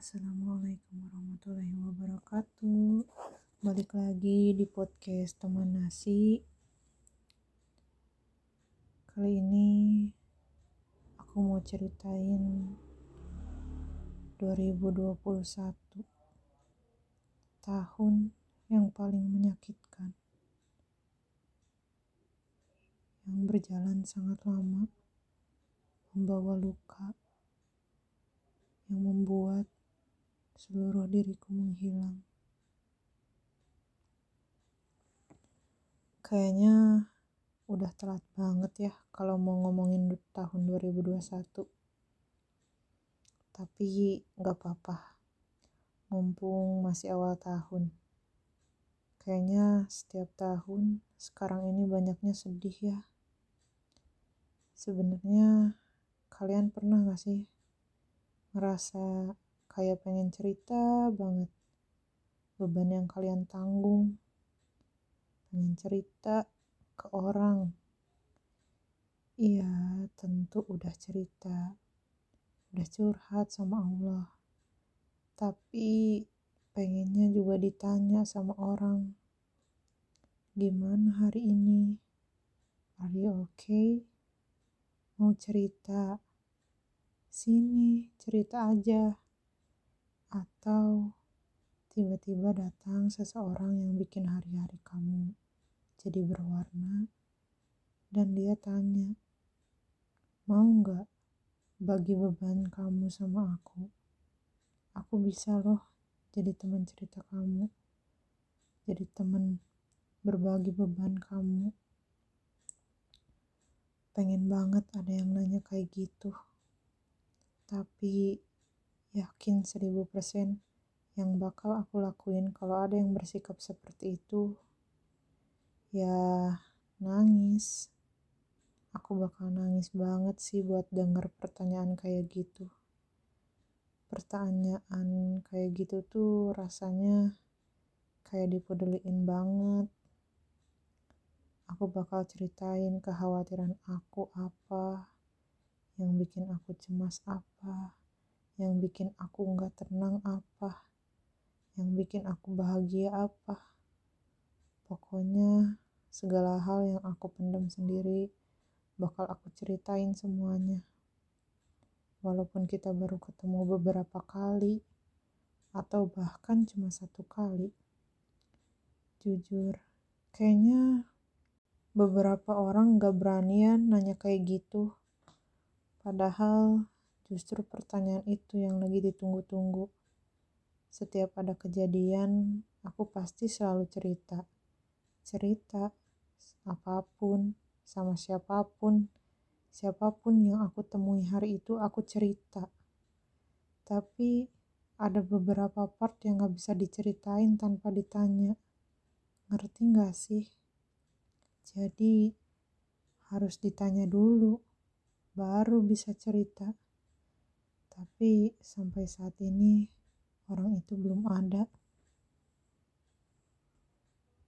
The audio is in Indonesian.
Assalamualaikum warahmatullahi wabarakatuh. Balik lagi di podcast teman nasi. Kali ini aku mau ceritain 2021 tahun yang paling menyakitkan yang berjalan sangat lama membawa luka yang membuat seluruh diriku menghilang. Kayaknya udah telat banget ya kalau mau ngomongin tahun 2021. Tapi nggak apa-apa, mumpung masih awal tahun. Kayaknya setiap tahun sekarang ini banyaknya sedih ya. Sebenarnya kalian pernah gak sih ngerasa kayak pengen cerita banget. Beban yang kalian tanggung. Pengen cerita ke orang. Iya tentu udah cerita. Udah curhat sama Allah. Tapi pengennya juga ditanya sama orang. Gimana hari ini? Are you okay? Mau cerita sini cerita aja atau tiba-tiba datang seseorang yang bikin hari-hari kamu jadi berwarna dan dia tanya, mau nggak bagi beban kamu sama aku? Aku bisa loh jadi teman cerita kamu, jadi teman berbagi beban kamu. Pengen banget ada yang nanya kayak gitu, tapi yakin seribu persen yang bakal aku lakuin kalau ada yang bersikap seperti itu. Ya nangis. Aku bakal nangis banget sih buat denger pertanyaan kayak gitu. Pertanyaan kayak gitu tuh rasanya kayak dipeduliin banget. Aku bakal ceritain kekhawatiran aku apa yang bikin aku cemas apa yang bikin aku nggak tenang apa, yang bikin aku bahagia apa. Pokoknya segala hal yang aku pendam sendiri bakal aku ceritain semuanya. Walaupun kita baru ketemu beberapa kali atau bahkan cuma satu kali. Jujur, kayaknya beberapa orang gak beranian nanya kayak gitu. Padahal Justru pertanyaan itu yang lagi ditunggu-tunggu. Setiap ada kejadian, aku pasti selalu cerita. Cerita apa pun, sama siapa pun, siapa pun yang aku temui hari itu, aku cerita. Tapi ada beberapa part yang gak bisa diceritain tanpa ditanya. Ngerti gak sih? Jadi harus ditanya dulu, baru bisa cerita tapi sampai saat ini orang itu belum ada.